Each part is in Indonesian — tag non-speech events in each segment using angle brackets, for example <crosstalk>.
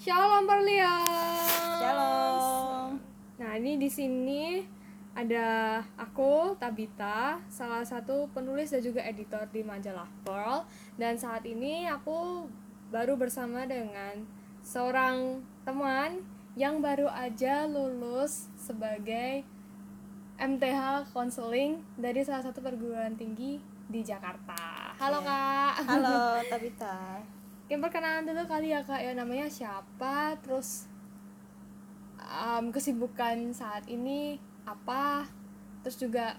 Shalom Perlian. Shalom. Nah, ini di sini ada aku Tabita, salah satu penulis dan juga editor di majalah Pearl. Dan saat ini aku baru bersama dengan seorang teman yang baru aja lulus sebagai MTH Counseling dari salah satu perguruan tinggi di Jakarta. Halo Oke. Kak. Halo <laughs> Tabita. Mungkin perkenalan dulu kali ya kak ya. Namanya siapa? Terus um, kesibukan saat ini apa? Terus juga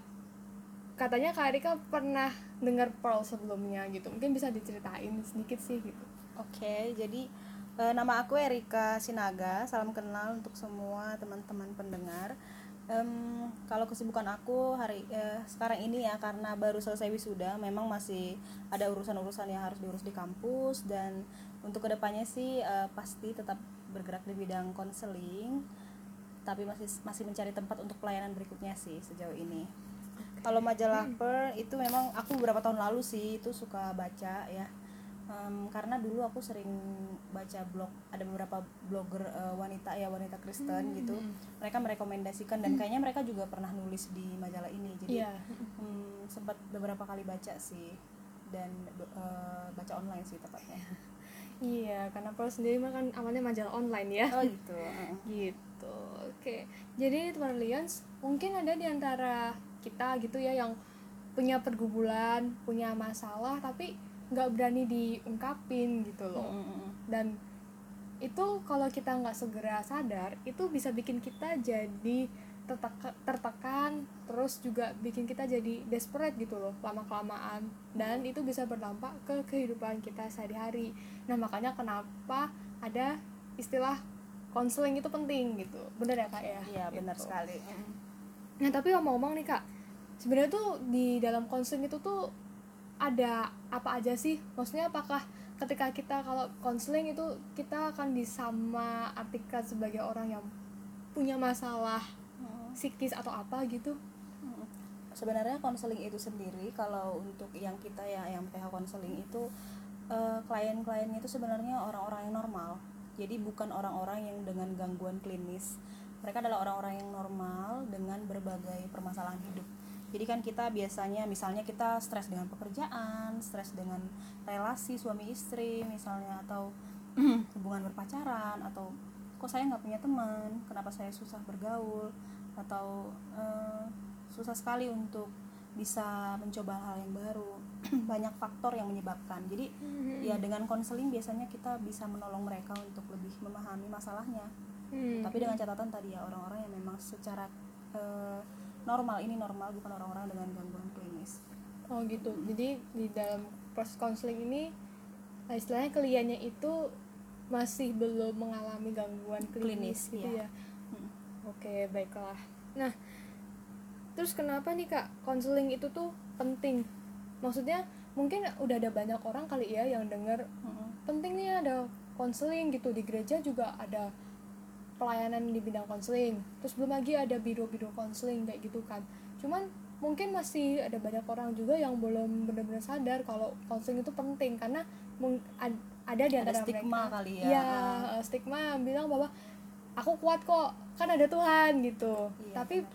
katanya kak Erika pernah dengar Pearl sebelumnya gitu. Mungkin bisa diceritain sedikit sih gitu. Oke, jadi eh, nama aku Erika Sinaga. Salam kenal untuk semua teman-teman pendengar. Em, kalau kesibukan aku hari eh, sekarang ini ya karena baru selesai wisuda, memang masih ada urusan-urusan yang harus diurus di kampus dan untuk ke depannya sih eh, pasti tetap bergerak di bidang konseling, tapi masih masih mencari tempat untuk pelayanan berikutnya sih sejauh ini. Kalau majalah Per itu memang aku beberapa tahun lalu sih itu suka baca ya. Em, karena dulu aku sering baca blog ada beberapa blogger eh, wanita ya wanita Kristen gitu. Mereka merekomendasikan dan kayaknya mereka juga pernah nulis di majalah ini. Jadi iya hmm, sempat beberapa kali baca sih dan eh, baca online sih tepatnya. <laughs> iya karena Pearl sendiri mah kan awalnya majalah online ya Oh gitu. <laughs> gitu oke jadi teman Lians mungkin ada di antara kita gitu ya yang punya pergumulan punya masalah tapi nggak berani diungkapin gitu loh Mm, mm, mm. dan itu kalau kita nggak segera sadar itu bisa bikin kita jadi terteka- tertekan terus juga bikin kita jadi desperate gitu loh lama kelamaan dan itu bisa berdampak ke kehidupan kita sehari-hari nah makanya kenapa ada istilah konseling itu penting gitu bener ya kak ya Iya benar Gitu. sekali. Mm. Nah tapi ngomong-ngomong nih kak, sebenarnya tuh di dalam konseling itu tuh ada apa aja sih? Maksudnya apakah ketika kita kalau konseling itu kita akan disama artikan sebagai orang yang punya masalah Mm. psikis atau apa gitu? Mm. Sebenarnya konseling itu sendiri kalau untuk yang kita ya yang PH konseling itu eh, klien-kliennya itu sebenarnya orang-orang yang normal. Jadi bukan orang-orang yang dengan gangguan klinis. Mereka adalah orang-orang yang normal dengan berbagai permasalahan hidup. Jadi kan kita biasanya misalnya kita stres dengan pekerjaan, stres dengan relasi suami istri misalnya atau <clears throat> hubungan berpacaran atau kok saya nggak punya teman, kenapa saya susah bergaul atau eh, susah sekali untuk bisa mencoba hal yang baru. <clears throat> Banyak faktor yang menyebabkan. Jadi ya dengan konseling biasanya kita bisa menolong mereka untuk lebih memahami masalahnya. Hmm. tapi dengan catatan tadi ya orang-orang yang memang secara eh, normal ini normal bukan orang-orang dengan gangguan klinis Oh gitu. Jadi di dalam proses konseling ini istilahnya kliennya itu masih belum mengalami gangguan klinis, Klinis, gitu iya. ya. Hmm. Oke, baiklah. Nah, terus kenapa nih Kak konseling itu tuh penting? Maksudnya mungkin udah ada banyak orang kali ya yang dengar Mm-mm. penting nih ada konseling gitu di gereja juga ada pelayanan di bidang konseling. Terus belum lagi ada biro-biro konseling kayak gitu kan. Cuman mungkin masih ada banyak orang juga yang belum benar-benar sadar kalau konseling itu penting karena ada di Ada antara stigma mereka kali ya. Eh, stigma bilang bahwa aku kuat kok kan ada Tuhan gitu Iya, tapi benar.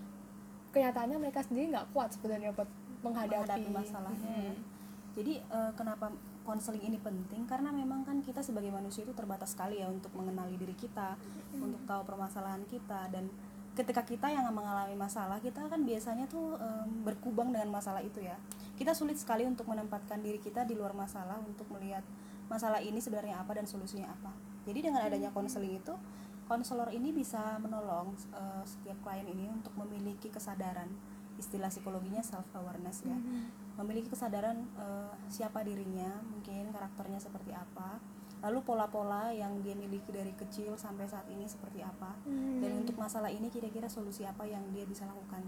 kenyataannya mereka sendiri nggak kuat sebenarnya buat menghadapi, menghadapi masalahnya Hmm. jadi eh, kenapa konseling ini penting karena memang kan kita sebagai manusia itu terbatas sekali ya untuk mengenali diri kita untuk tahu permasalahan kita. Dan ketika kita yang mengalami masalah kita kan biasanya tuh em, berkubang dengan masalah itu ya. Kita sulit sekali untuk menempatkan diri kita di luar masalah untuk melihat masalah ini sebenarnya apa dan solusinya apa. Jadi dengan adanya konseling itu konselor ini bisa menolong eh, setiap klien ini untuk memiliki kesadaran. Istilah psikologinya self awareness ya memiliki kesadaran eh, siapa dirinya mungkin karakternya seperti apa. Lalu pola-pola yang dia miliki dari kecil sampai saat ini seperti apa. Hmm. dan untuk masalah ini kira-kira solusi apa yang dia bisa lakukan.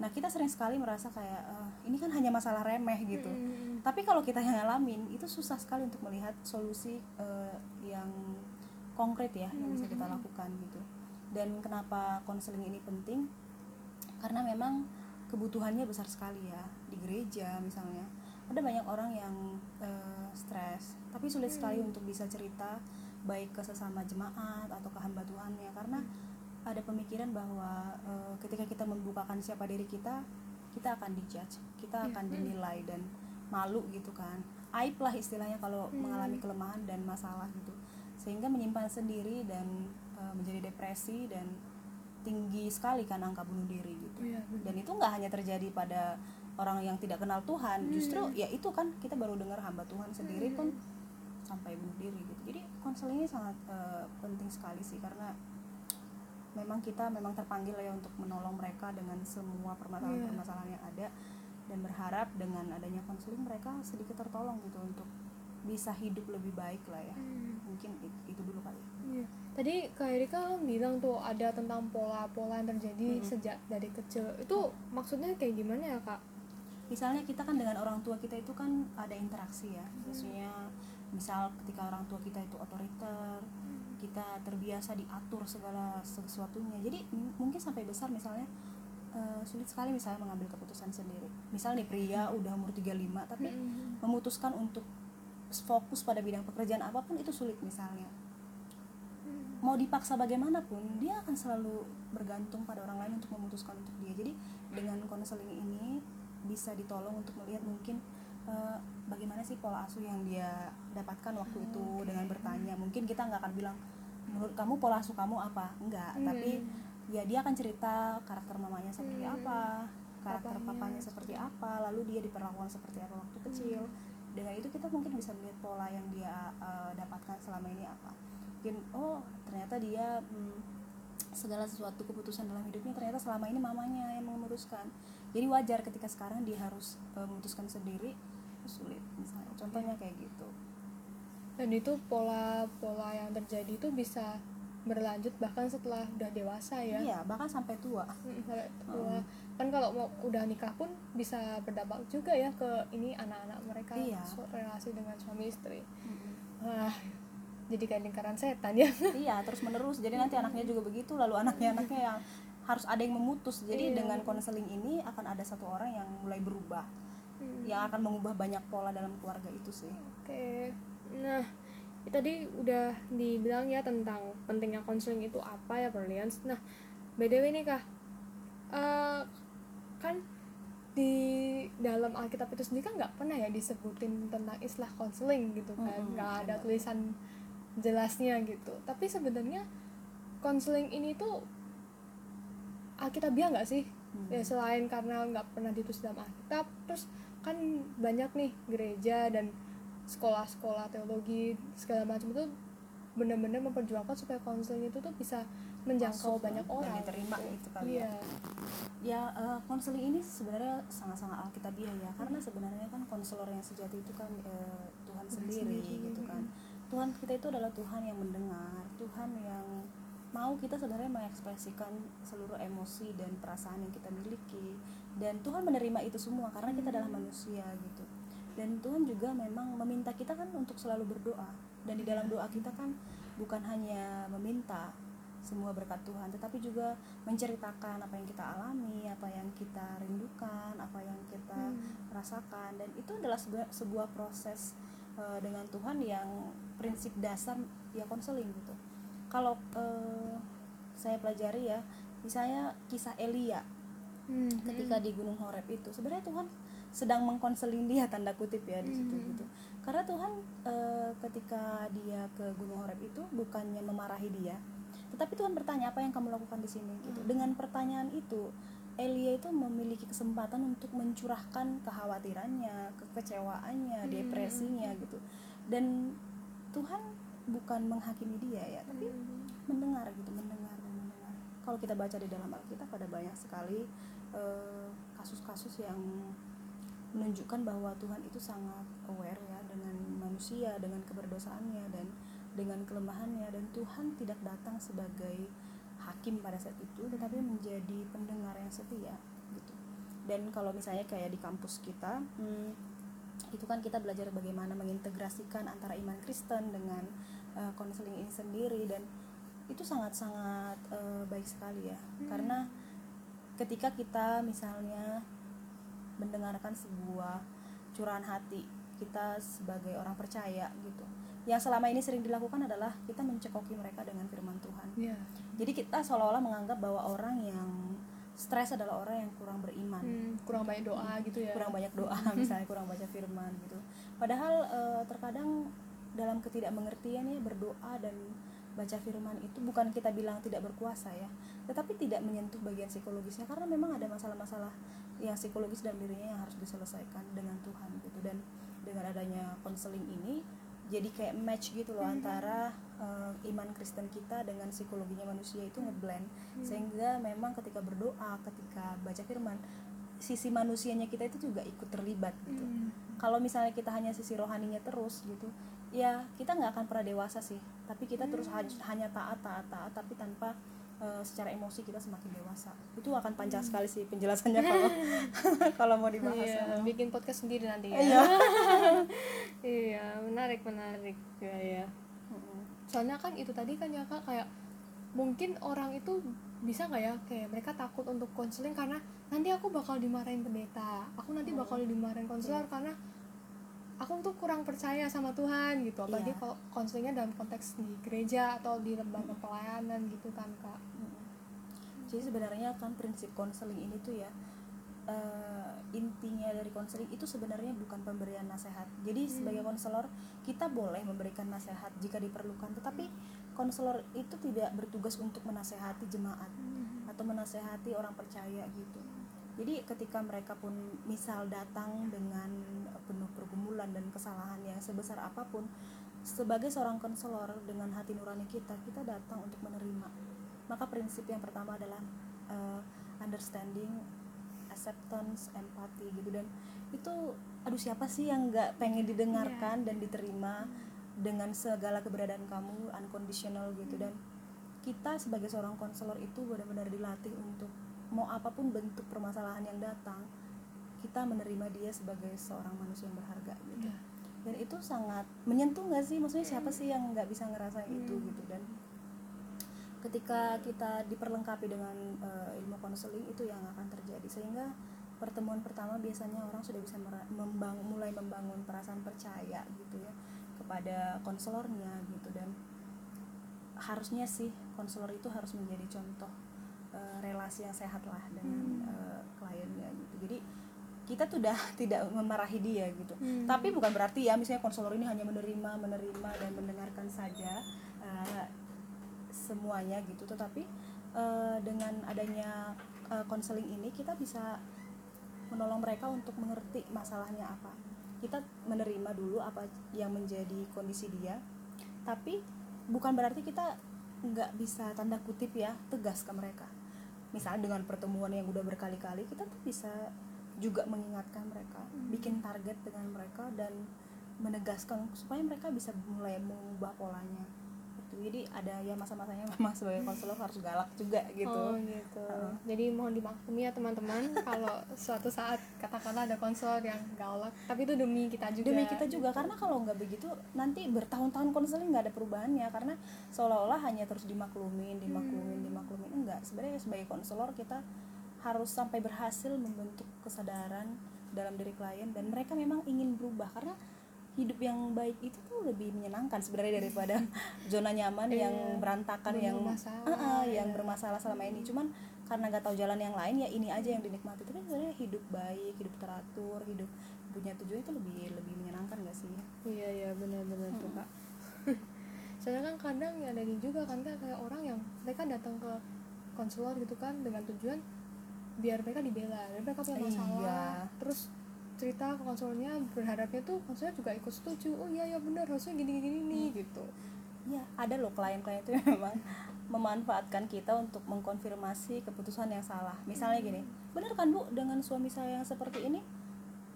Nah kita sering sekali merasa kayak eh, ini kan hanya masalah remeh gitu. Hmm. tapi kalau kita yang ngalamin itu susah sekali untuk melihat solusi eh, yang konkret ya yang bisa kita lakukan gitu. Dan kenapa konseling ini penting? Karena memang kebutuhannya besar sekali ya di gereja misalnya. Ada banyak orang yang eh, stres tapi sulit sekali untuk bisa cerita baik ke sesama jemaat atau ke hamba Tuhannya. Karena ada pemikiran bahwa eh, ketika kita membukakan siapa diri kita kita akan dijudge kita Iya. akan dinilai dan malu gitu kan. Aib lah istilahnya kalau Hmm. mengalami kelemahan dan masalah gitu. Sehingga menyimpan sendiri dan eh, menjadi depresi dan tinggi sekali kan angka bunuh diri gitu. Iya, benar. dan itu nggak hanya terjadi pada orang yang tidak kenal Tuhan justru ya itu kan kita baru dengar hamba Tuhan sendiri pun sampai bunuh diri gitu. Jadi konseling ini sangat eh, penting sekali sih karena memang kita memang terpanggil ya untuk menolong mereka dengan semua permasalahan-permasalahan yang ada dan berharap dengan adanya konseling mereka sedikit tertolong gitu untuk bisa hidup lebih baik lah ya. Hmm. mungkin it- itu dulu kali. Iya. Tadi Kak Erika kan bilang tuh ada tentang pola-pola yang terjadi sejak dari kecil. Itu maksudnya kayak gimana ya kak? misalnya kita kan dengan orang tua kita itu kan ada interaksi ya. Maksudnya misal ketika orang tua kita itu otoriter kita terbiasa diatur segala sesuatunya. Jadi mungkin sampai besar misalnya eh, sulit sekali misalnya mengambil keputusan sendiri. Misal nih pria udah umur 35 tapi Hmm. memutuskan untuk fokus pada bidang pekerjaan apa pun itu sulit misalnya mau dipaksa bagaimanapun dia akan selalu bergantung pada orang lain untuk memutuskan untuk dia. Jadi dengan konseling ini bisa ditolong untuk melihat mungkin eh, bagaimana sih pola asuh yang dia dapatkan waktu itu dengan bertanya. Mungkin kita nggak akan bilang menurut kamu pola asuh kamu apa? Enggak Hmm. tapi ya dia akan cerita karakter mamanya seperti Hmm. apa karakter Papanya papanya seperti apa. lalu dia diperlakukan seperti apa waktu kecil. Dengan itu kita mungkin bisa melihat pola yang dia eh, dapatkan selama ini apa mungkin oh ternyata dia hmm, segala sesuatu keputusan dalam hidupnya ternyata selama ini mamanya yang memutuskan jadi wajar ketika sekarang dia harus eh, memutuskan sendiri itu sulit misalnya contohnya kayak gitu Dan itu pola-pola yang terjadi itu bisa berlanjut bahkan setelah udah dewasa ya. iya bahkan sampai tua Mm, sampai tua. Kan kalau mau udah nikah pun bisa berdampak juga ya ke ini anak-anak mereka Iya. relasi dengan suami istri. Wah, jadi kayak lingkaran setan ya. <laughs> iya terus menerus jadi nanti anaknya juga begitu lalu anaknya anaknya yang harus ada yang memutus jadi Iya. dengan konseling ini akan ada satu orang yang mulai berubah Hmm. yang akan mengubah banyak pola dalam keluarga itu sih Oke, nah ya tadi udah dibilang ya tentang pentingnya konseling itu apa ya Brilliance. Nah, btw nih kak, eh, kan di dalam Alkitab itu sendiri kan nggak pernah ya disebutin tentang istilah konseling gitu kan, nggak ada benar. tulisan jelasnya gitu. Tapi sebenarnya konseling ini tuh Alkitabiah nggak sih? Hmm. Ya selain karena nggak pernah ditulis dalam Alkitab, terus kan banyak nih gereja dan sekolah-sekolah teologi segala macam itu benar-benar memperjuangkan supaya konseling itu tuh bisa menjangkau Masuk, banyak dan orang. diterima gitu kali ya. Iya. ya eh, konseling ini sebenarnya sangat-sangat alkitabiah ya karena sebenarnya kan konselor yang sejati itu kan eh, Tuhan sendiri, sendiri. gitu kan Tuhan kita itu adalah Tuhan yang mendengar Tuhan yang mau kita sebenarnya mengekspresikan seluruh emosi dan perasaan yang kita miliki. Dan Tuhan menerima itu semua karena kita adalah manusia gitu. Dan Tuhan juga memang meminta kita kan untuk selalu berdoa. Dan di dalam doa kita kan bukan hanya meminta semua berkat Tuhan tetapi juga menceritakan apa yang kita alami apa yang kita rindukan apa yang kita Hmm. rasakan. Dan itu adalah sebuah, sebuah proses eh, dengan Tuhan yang prinsip dasar ya konseling gitu. Kalau eh, saya pelajari ya misalnya kisah Elia Hmm, ketika di Gunung Horeb itu sebenarnya Tuhan sedang mengkonseling dia tanda kutip ya di situ Hmm. gitu. Karena Tuhan eh, ketika dia ke Gunung Horeb itu bukannya memarahi dia tetapi Tuhan bertanya apa yang kamu lakukan di sini? gitu. Dengan pertanyaan itu Elia itu memiliki kesempatan untuk mencurahkan kekhawatirannya kekecewaannya Hmm. depresinya gitu. Dan Tuhan bukan menghakimi dia ya tapi mendengar gitu mendengar dan mendengar. Kalau kita baca di dalam Alkitab ada banyak sekali eh, kasus-kasus yang menunjukkan bahwa Tuhan itu sangat aware ya dengan manusia dengan keberdosaannya dan dengan kelemahannya. Dan Tuhan tidak datang sebagai hakim pada saat itu tetapi menjadi pendengar yang setia gitu. Dan kalau misalnya kayak di kampus kita hmm, itu kan kita belajar bagaimana mengintegrasikan antara iman Kristen dengan eh, konseling ini sendiri dan itu sangat-sangat eh, baik sekali ya. Karena ketika kita misalnya mendengarkan sebuah curahan hati kita sebagai orang percaya gitu. Yang selama ini sering dilakukan adalah kita mencekoki mereka dengan firman Tuhan. Iya. jadi kita seolah-olah menganggap bahwa orang yang stres adalah orang yang kurang beriman. Hmm, kurang banyak doa gitu ya. kurang banyak doa <laughs> misalnya kurang baca firman gitu. Padahal eh, terkadang dalam ketidakmengertian ya berdoa dan baca firman itu bukan kita bilang tidak berkuasa ya tetapi tidak menyentuh bagian psikologisnya karena memang ada masalah-masalah yang psikologis dalam dirinya yang harus diselesaikan dengan Tuhan gitu. Dan dengan adanya konseling ini jadi kayak match gitu loh antara eh, iman Kristen kita dengan psikologinya manusia itu ngeblend. Sehingga memang ketika berdoa ketika baca firman sisi manusianya kita itu juga ikut terlibat gitu. Hmm. kalau misalnya kita hanya sisi rohaninya terus gitu ya kita nggak akan pernah dewasa sih. Tapi kita terus haj- hanya taat taat taat tapi tanpa eh, secara emosi kita semakin dewasa itu akan panjang sekali sih penjelasannya kalau <laughs> kalau mau dibahas Iya, bikin podcast sendiri nanti ya. Iya. <laughs> iya, menarik menarik. Ya ya. Soalnya kan itu tadi kan ya kak kayak mungkin orang itu bisa nggak ya kayak mereka takut untuk konseling karena nanti aku bakal dimarahin pendeta, aku nanti bakal dimarahin konselor karena aku tuh kurang percaya sama Tuhan gitu. Apalagi Iya. kalau konselingnya dalam konteks di gereja atau di lembaga pelayanan gitu kan kak. Mm-mm. jadi sebenarnya kan prinsip konseling ini tuh ya eh, intinya dari konseling itu sebenarnya bukan pemberian nasihat. Jadi sebagai konselor kita boleh memberikan nasihat jika diperlukan, tetapi konselor itu tidak bertugas untuk menasehati jemaat atau menasehati orang percaya gitu. Jadi ketika mereka pun misal datang dengan penuh pergumulan dan kesalahan yang sebesar apa pun, sebagai seorang konselor dengan hati nurani kita, kita datang untuk menerima. Maka prinsip yang pertama adalah eh, understanding, acceptance, empathy gitu. Dan itu aduh siapa sih yang nggak pengen didengarkan dan diterima dengan segala keberadaan kamu unconditional gitu. Dan kita sebagai seorang konselor itu benar-benar dilatih untuk mau apa pun bentuk permasalahan yang datang kita menerima dia sebagai seorang manusia yang berharga gitu. Iya. dan itu sangat menyentuh nggak sih? Maksudnya siapa sih yang nggak bisa ngerasain itu gitu? Dan ketika kita diperlengkapi dengan eh, ilmu konseling itu yang akan terjadi. Sehingga pertemuan pertama biasanya orang sudah bisa mera- membang- mulai membangun perasaan percaya gitu ya kepada konselornya gitu. Dan harusnya sih konselor itu harus menjadi contoh eh, relasi yang sehat lah dengan eh, kliennya gitu. Jadi kita tuh udah <laughs> tidak memarahi dia gitu. Hmm. tapi bukan berarti ya misalnya konselor ini hanya menerima menerima dan mendengarkan saja eh, semuanya gitu. Tetapi eh, dengan adanya konseling ini kita bisa menolong mereka untuk mengerti masalahnya apa. Kita menerima dulu apa yang menjadi kondisi dia. Tapi bukan berarti kita nggak bisa tanda kutip ya tegas ke mereka misalnya dengan pertemuan yang udah berkali-kali kita tuh bisa juga mengingatkan mereka bikin target dengan mereka dan menegaskan supaya mereka bisa mulai mengubah polanya gitu. jadi ada ya masa-masanya <laughs> memang sebagai konselor harus galak juga gitu Oh gitu. Jadi mohon dimaklumi ya teman-teman <laughs> kalau suatu saat katakanlah ada konselor yang galak, tapi itu demi kita juga. demi kita juga karena kalau nggak begitu nanti bertahun-tahun konseling nggak ada perubahannya karena seolah-olah hanya terus dimaklumin dimaklumin dimaklumin enggak sebenarnya sebagai konselor kita harus sampai berhasil membentuk kesadaran dalam diri klien dan mereka memang ingin berubah karena hidup yang baik itu tuh lebih menyenangkan sebenarnya daripada <laughs> zona nyaman yang Iya, berantakan belum yang bermasalah, Ah, ah, yang iya. bermasalah selama ini cuman karena nggak tahu jalan yang lain ya ini aja yang dinikmati tapi sebenarnya hidup baik hidup teratur hidup punya tujuan itu lebih lebih menyenangkan gak sih Iya iya benar-benar tuh kak. <laughs> Soalnya kan kadang ada ini juga kan Kak, kayak orang yang mereka datang ke konselor gitu kan dengan tujuan biar mereka dibela, dan mereka punya Iya. masalah, terus cerita ke konselornya berharapnya tuh konselor juga ikut setuju oh iya ya benar harusnya gini gini nih gitu Iya, ada loh klien-klien itu memang <laughs> memanfaatkan kita untuk mengkonfirmasi keputusan yang salah. Misalnya gini, benar kan bu dengan suami saya yang seperti ini?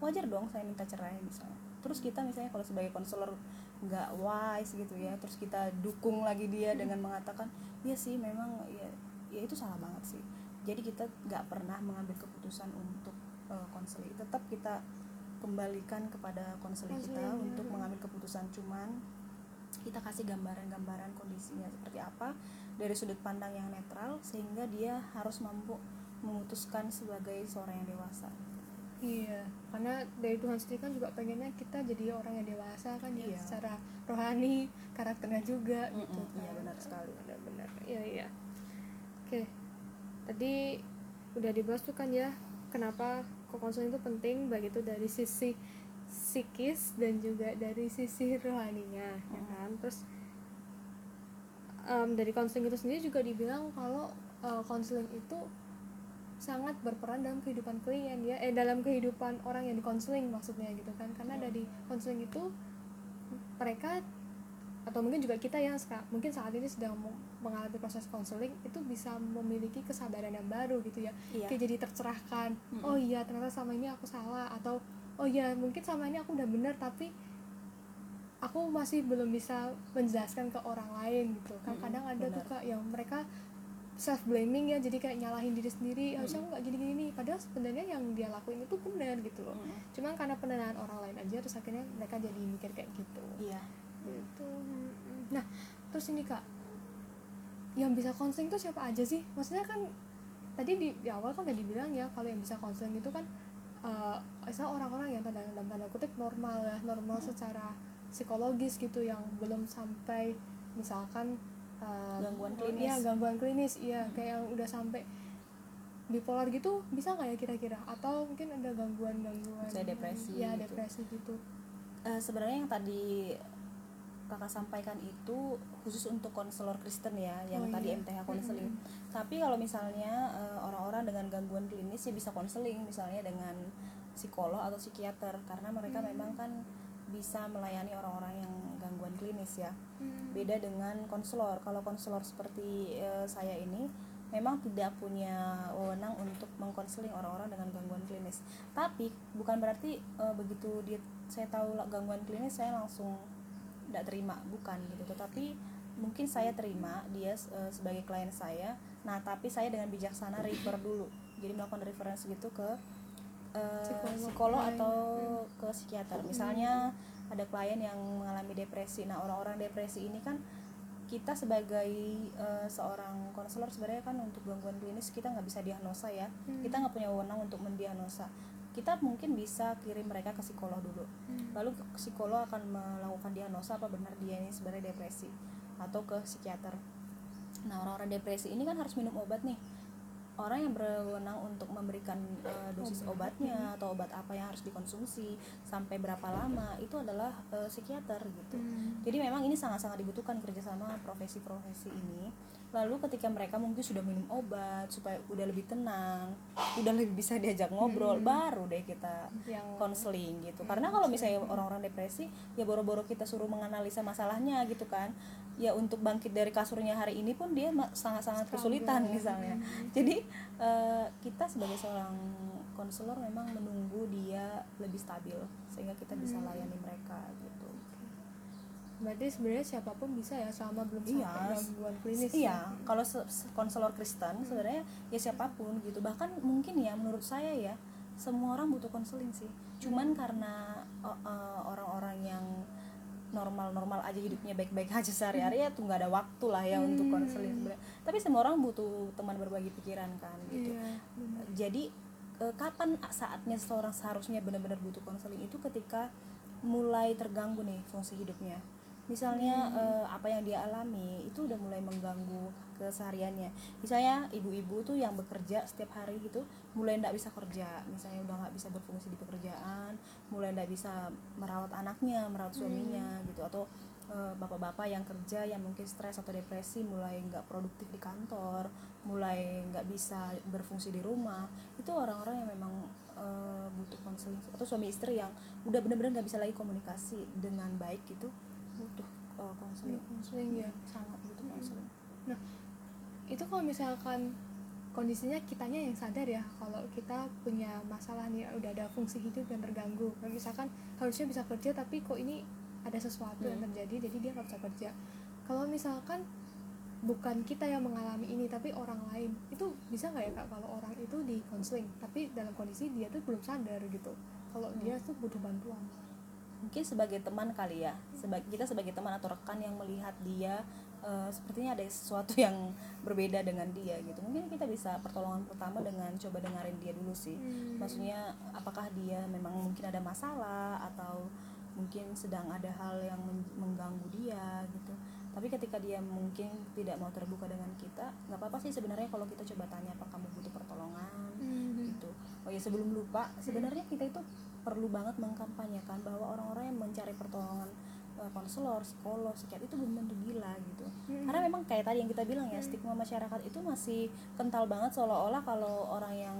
Wajar dong saya minta cerai misalnya. Terus kita misalnya kalau sebagai konselor nggak wise gitu ya, terus kita dukung lagi dia dengan mengatakan, iya sih memang ya, ya itu salah banget sih. Jadi kita nggak pernah mengambil keputusan untuk konseling. Tetap kita kembalikan kepada konseling kita Konseling, untuk ya. mengambil keputusan cuman kita kasih gambaran-gambaran kondisinya seperti apa dari sudut pandang yang netral sehingga dia harus mampu memutuskan sebagai seorang yang dewasa iya karena dari Tuhan sendiri kan juga pengennya kita jadi orang yang dewasa kan ya Iya. secara rohani karakternya juga Mm-mm, gitu iya, kan. benar sekali. benar-benar iya iya oke tadi udah dibahas tuh kan ya kenapa kok konseling itu penting baik itu dari sisi psikis dan juga dari sisi rohaninya ya Mm. kan terus em, dari konseling itu sendiri juga dibilang kalau eh, konseling itu sangat berperan dalam kehidupan klien ya eh dalam kehidupan orang yang dikonseling maksudnya gitu kan karena Hmm. dari konseling itu mereka atau mungkin juga kita yang seka- mungkin saat ini sedang mengalami proses konseling itu bisa memiliki kesadaran yang baru gitu ya. Iya. kayak jadi tercerahkan. Mm-mm. oh iya ternyata sama ini aku salah atau oh iya mungkin sama ini aku udah benar tapi aku masih belum bisa menjelaskan ke orang lain gitu. Kan Mm-mm, kadang ada tuh kak yang mereka self blaming ya jadi kayak nyalahin diri sendiri. Harusnya aku nggak gini gini nih. Padahal sebenarnya yang dia lakuin itu benar gitu loh. Mm-mm. cuman karena penilaian orang lain aja terus akhirnya mereka jadi mikir kayak gitu. Iya gitu nah terus ini kak. Yang bisa konseling itu siapa aja sih? Maksudnya kan tadi di, di awal kan udah dibilang ya kalau yang bisa konseling itu kan eh misalnya orang-orang yang tanda dalam tanda kutip normal ya normal secara psikologis gitu yang belum sampai misalkan eh, Gangguan oh, klinis. iya gangguan klinis iya kayak yang udah sampai bipolar gitu bisa nggak ya kira-kira? Atau mungkin ada gangguan-gangguan Misalnya depresi ya gitu. depresi gitu. Eh, sebenarnya yang tadi kakak sampaikan itu khusus untuk konselor Kristen ya yang Oh, tadi iya. MTH konseling tapi kalau misalnya eh, orang-orang dengan gangguan klinis ya bisa konseling misalnya dengan psikolog atau psikiater karena mereka Hmm. memang kan bisa melayani orang-orang yang gangguan klinis ya Hmm. beda dengan konselor kalau konselor seperti eh, saya ini memang tidak punya wewenang untuk mengkonseling orang-orang dengan gangguan klinis tapi bukan berarti eh, begitu dia saya tahu gangguan klinis saya langsung tidak terima bukan gitu. Tetapi mungkin saya terima dia eh, sebagai klien saya. Nah tapi saya dengan bijaksana refer dulu. Jadi melakukan referensi gitu ke eh, Psikolog. psikolog Hmm. atau ke psikiater. Misalnya ada klien yang mengalami depresi. Nah orang-orang depresi ini kan kita sebagai eh, seorang konselor sebenarnya kan untuk gangguan klinis kita nggak bisa diagnosa ya. Hmm. kita nggak punya wewenang untuk mendiagnosa kita mungkin bisa kirim mereka ke psikolog dulu. Hmm. lalu psikolog akan melakukan diagnosa apa benar dia ini sebenarnya depresi atau ke psikiater. Nah orang-orang depresi ini kan harus minum obat nih orang yang berwenang untuk memberikan eh, dosis Obat. obatnya atau obat apa yang harus dikonsumsi sampai berapa lama itu adalah eh, psikiater gitu Hmm. jadi memang ini sangat-sangat dibutuhkan kerjasama profesi-profesi ini. Lalu ketika mereka mungkin sudah minum obat supaya udah lebih tenang, udah lebih bisa diajak ngobrol, Hmm. baru deh kita yang konseling gitu. Karena kalau misalnya orang-orang depresi, ya boro-boro kita suruh menganalisa masalahnya gitu kan. Ya untuk bangkit dari kasurnya hari ini pun dia sangat-sangat kesulitan misalnya. Hmm. Jadi eh, kita sebagai seorang konselor memang menunggu dia lebih stabil sehingga kita bisa Hmm. layani mereka gitu. berarti sebenarnya siapa pun bisa ya selama belum Iya, sampai gangguan klinis iya ya? kalau se- se- konselor Kristen sebenarnya ya siapa pun gitu bahkan mungkin ya menurut saya ya semua orang butuh konseling sih cuman karena eh, orang-orang yang normal-normal aja hidupnya baik-baik aja sehari-hari ya tuh nggak ada waktu lah ya untuk Hmm. konseling sebenarnya. Tapi semua orang butuh teman berbagi pikiran kan gitu. iya benar. jadi eh, kapan saatnya seseorang seharusnya benar-benar butuh konseling? Itu ketika mulai terganggu nih fungsi hidupnya misalnya eh, apa yang dia alami itu udah mulai mengganggu kesehariannya. Misalnya ibu-ibu tuh yang bekerja setiap hari gitu mulai ndak bisa kerja. Misalnya udah nggak bisa berfungsi di pekerjaan mulai ndak bisa merawat anaknya merawat suaminya gitu. Atau eh, bapak-bapak yang kerja yang mungkin stres atau depresi mulai nggak produktif di kantor mulai nggak bisa berfungsi di rumah itu orang-orang yang memang eh, butuh konseling atau suami istri yang udah bener-bener nggak bisa lagi komunikasi dengan baik gitu butuh eh, konseling konseling ya sangat butuh konseling nah itu kalau misalkan kondisinya kitanya yang sadar ya kalau kita punya masalah nih udah ada fungsi hidup yang terganggu. Kayak misalkan harusnya bisa kerja tapi kok ini ada sesuatu yang Hmm. terjadi jadi dia nggak bisa kerja. Kalau misalkan bukan kita yang mengalami ini tapi orang lain itu bisa nggak ya kak kalau orang itu di konseling tapi dalam kondisi dia tuh belum sadar gitu. Kalau Hmm. dia tuh butuh bantuan mungkin sebagai teman kali ya. Sebagai kita sebagai teman atau rekan yang melihat dia eh, sepertinya ada sesuatu <laughs> yang berbeda dengan dia gitu. Mungkin kita bisa pertolongan pertama dengan coba dengerin dia dulu sih. Hmm. maksudnya apakah dia memang mungkin ada masalah atau mungkin sedang ada hal yang men- mengganggu dia gitu. Tapi ketika dia mungkin tidak mau terbuka dengan kita nggak apa-apa sih sebenarnya kalau kita coba tanya apa kamu butuh pertolongan. Hmm. Oh ya sebelum lupa sebenarnya kita itu perlu banget mengkampanyekan bahwa orang-orang yang mencari pertolongan eh, konselor psikolog psikiater itu belum tentu gila gitu. Hmm. karena memang kayak tadi yang kita bilang ya stigma masyarakat itu masih kental banget seolah-olah kalau orang yang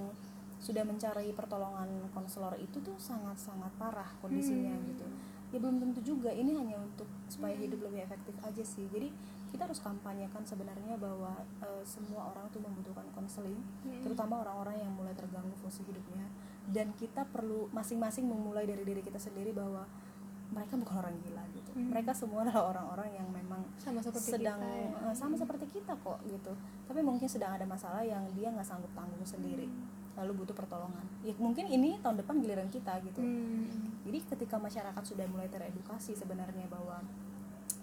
sudah mencari pertolongan konselor itu tuh sangat-sangat parah kondisinya Hmm. gitu. Ya belum tentu juga ini hanya untuk supaya hidup lebih efektif aja sih. Jadi kita harus kampanyekan sebenarnya bahwa eh, semua orang tuh membutuhkan konseling Hmm. terutama orang-orang yang mulai terganggu fungsi hidupnya dan kita perlu masing-masing memulai dari diri kita sendiri bahwa mereka bukan orang gila gitu Hmm. mereka semua adalah orang-orang yang memang sama seperti sedang kita ya. eh, sama seperti kita kok gitu tapi mungkin sedang ada masalah yang dia nggak sanggup tanggung sendiri lalu butuh pertolongan ya mungkin ini tahun depan giliran kita gitu Hmm. jadi ketika masyarakat sudah mulai teredukasi sebenarnya bahwa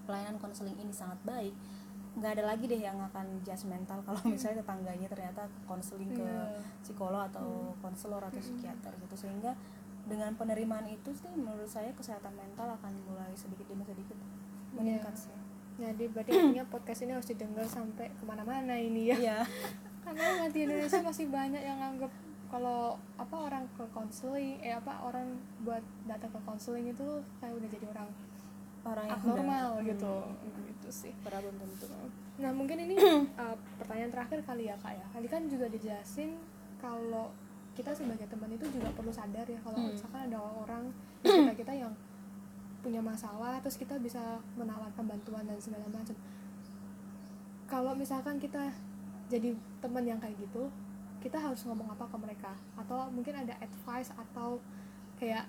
pelayanan konseling ini sangat baik nggak ada lagi deh yang akan judgmental <laughs> kalau misalnya tetangganya ternyata konseling ke Iya. psikolog atau konselor atau psikiater gitu. Sehingga dengan penerimaan itu sih menurut saya kesehatan mental akan mulai sedikit demi sedikit meningkat sih. Jadi berarti artinya podcast ini harus didengar sampai ke mana-mana ini ya. iya. <laughs> Karena di Indonesia masih banyak yang nganggap kalau apa orang ke konseling, eh apa orang buat datang ke konseling itu kayak udah jadi orang orang yang abnormal udah- gitu. Hmm, Gitu sih. belum tentu Nah mungkin ini uh, <clears throat> pertanyaan terakhir kali ya kak ya. Tadi kan juga dijelasin kalau kita sebagai teman itu juga perlu sadar ya kalau Hmm. misalkan ada orang <clears throat> di sekitar kita yang punya masalah terus kita bisa menawarkan bantuan dan segala macam. Kalau misalkan kita jadi teman yang kayak gitu, kita harus ngomong apa ke mereka atau mungkin ada advice atau kayak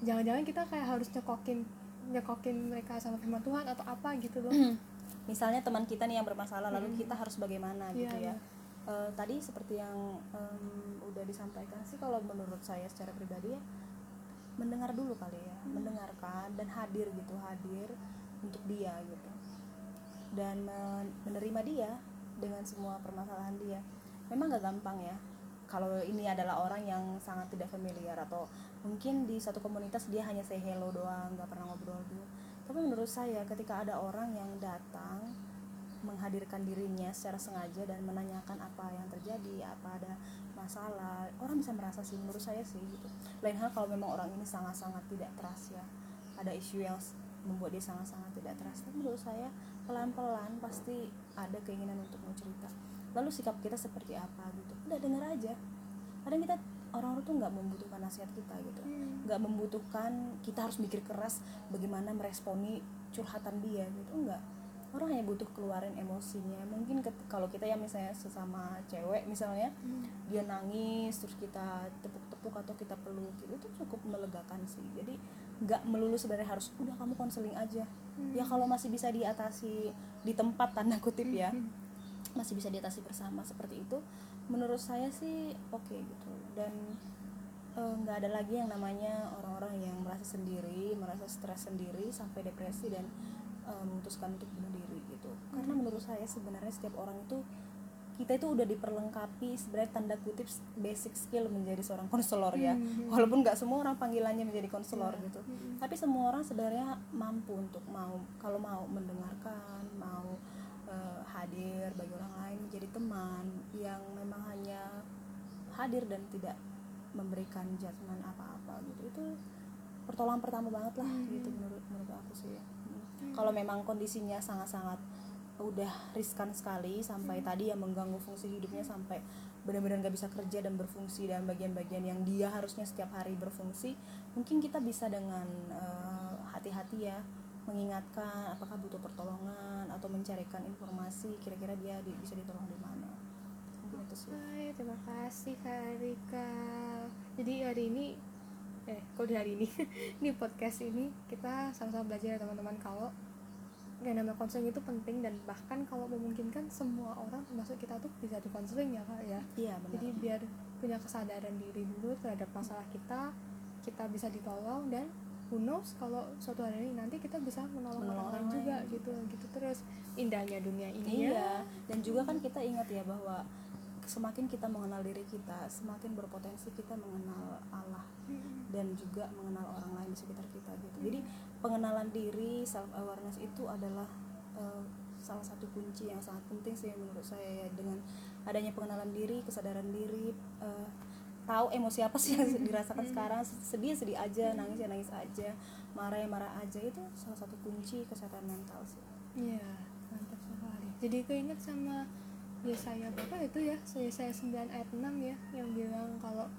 jangan-jangan kita kayak harus nyekokin nyekokin mereka sama firman Tuhan atau apa gitu loh. misalnya teman kita nih yang bermasalah lalu Hmm. kita harus bagaimana Iya, gitu ya iya. Eh, tadi seperti yang em, udah disampaikan sih kalau menurut saya secara pribadi ya mendengar dulu kali ya Hmm. mendengarkan dan hadir gitu hadir untuk dia gitu dan men- menerima dia dengan semua permasalahan dia memang gak gampang ya kalau ini adalah orang yang sangat tidak familiar atau mungkin di satu komunitas dia hanya say hello doang nggak pernah ngobrol dulu. Tapi menurut saya ketika ada orang yang datang menghadirkan dirinya secara sengaja dan menanyakan apa yang terjadi apa ada masalah orang bisa merasa sih menurut saya sih gitu. Lain hal kalau memang orang ini sangat-sangat tidak trust ya. Ada isu yang membuat dia sangat-sangat tidak trust. Tapi menurut saya pelan-pelan pasti ada keinginan untuk mau cerita. Lalu sikap kita seperti apa gitu udah denger aja. Kadang kita orang-orang tuh nggak membutuhkan nasihat kita gitu. Hmm. nggak membutuhkan kita harus mikir keras bagaimana meresponi curhatan dia gitu enggak orang hanya butuh keluarin emosinya. Mungkin kalau kita ya misalnya sesama cewek misalnya Hmm. dia nangis terus kita tepuk-tepuk atau kita peluk gitu itu cukup melegakan sih. Jadi nggak melulu sebenarnya harus udah kamu konseling aja. Ya kalau masih bisa diatasi di tempat tanda kutip ya. Masih bisa diatasi bersama seperti itu menurut saya sih oke gitu dan eh, nggak ada lagi yang namanya orang-orang yang merasa sendiri merasa stres sendiri sampai depresi dan eh, memutuskan untuk bunuh diri gitu karena menurut saya sebenarnya setiap orang itu kita itu udah diperlengkapi sebenarnya tanda kutip basic skill menjadi seorang konselor ya Hmm. walaupun nggak semua orang panggilannya menjadi konselor Iya. gitu Hmm. tapi semua orang sebenarnya mampu untuk mau kalau mau mendengarkan mau eh, hadir bagi orang lain menjadi teman yang memang hanya hadir dan tidak memberikan judgement apa-apa gitu itu pertolongan pertama banget lah Hmm. gitu menurut menurut aku sih Hmm. kalau memang kondisinya sangat-sangat udah riskan sekali sampai tadi yang mengganggu fungsi hidupnya sampai benar-benar nggak bisa kerja dan berfungsi dan bagian-bagian yang dia harusnya setiap hari berfungsi mungkin kita bisa dengan eh, hati-hati ya mengingatkan apakah butuh pertolongan atau mencarikan informasi kira-kira dia di- bisa ditolong di mana. Mungkin itu sih. Hai, terima kasih Kak Rika. Jadi hari ini eh kok di hari ini? <laughs> Di podcast ini kita sama-sama belajar ya teman-teman. Kalau yang namanya konseling itu penting dan bahkan kalau memungkinkan semua orang termasuk kita tuh bisa di konseling ya kak ya? Iya benar. Jadi biar punya kesadaran diri dulu terhadap masalah kita kita bisa ditolong dan who knows kalau suatu hari nanti kita bisa menolong, Menolong orang, lain juga gitu gitu terus. Indahnya dunia ini ya. iya dan juga kan kita ingat ya bahwa semakin kita mengenal diri kita semakin berpotensi kita mengenal Allah dan juga mengenal orang lain di sekitar kita gitu. Jadi pengenalan diri self awareness itu adalah eh, salah satu kunci yang sangat penting sih menurut saya ya. Dengan adanya pengenalan diri kesadaran diri eh, tahu emosi apa sih yang dirasakan sekarang sedih sedih aja nangis ya nangis aja marah ya marah aja itu salah satu kunci kesehatan mental sih Iya, mantap sekali. Jadi keinget sama Yesaya Bapak itu ya, Yesaya 9 ayat 6 ya, yang bilang kalau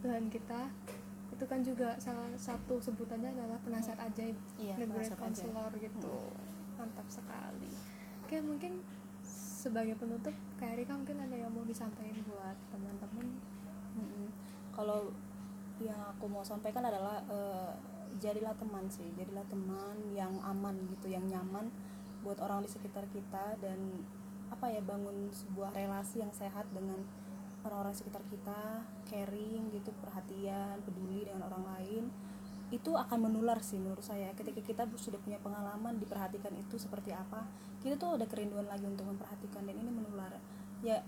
Tuhan kita itu kan juga salah satu sebutannya adalah penasihat ajaib, Iya, the great ajaib. counselor gitu. Mantap sekali. Oke, mungkin sebagai penutup, Kak Erika mungkin ada yang mau disampaikan buat teman-teman. Kalau yang aku mau sampaikan adalah eh, jadilah teman sih, jadilah teman yang aman gitu, yang nyaman buat orang di sekitar kita dan apa ya bangun sebuah relasi yang sehat dengan orang-orang sekitar kita, caring gitu, perhatian, peduli dengan orang lain itu akan menular sih menurut saya. Ketika kita sudah punya pengalaman diperhatikan itu seperti apa kita tuh ada kerinduan lagi untuk memperhatikan dan ini menular. Ya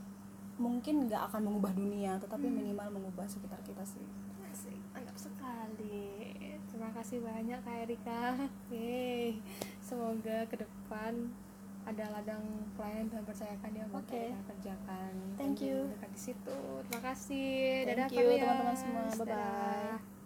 mungkin nggak akan mengubah dunia tetapi minimal mengubah sekitar kita sih Asik, mantap sekali. Terima kasih banyak Kak Erika. <laughs> Yeay. Semoga ke depan ada ladang pelayan dan percayakan dia buat Oke. Kak Erika kerjakan. Thank you. dekat di situ. Terima kasih. Thank Dadah you, teman-teman semua. Bye-bye. Dadah.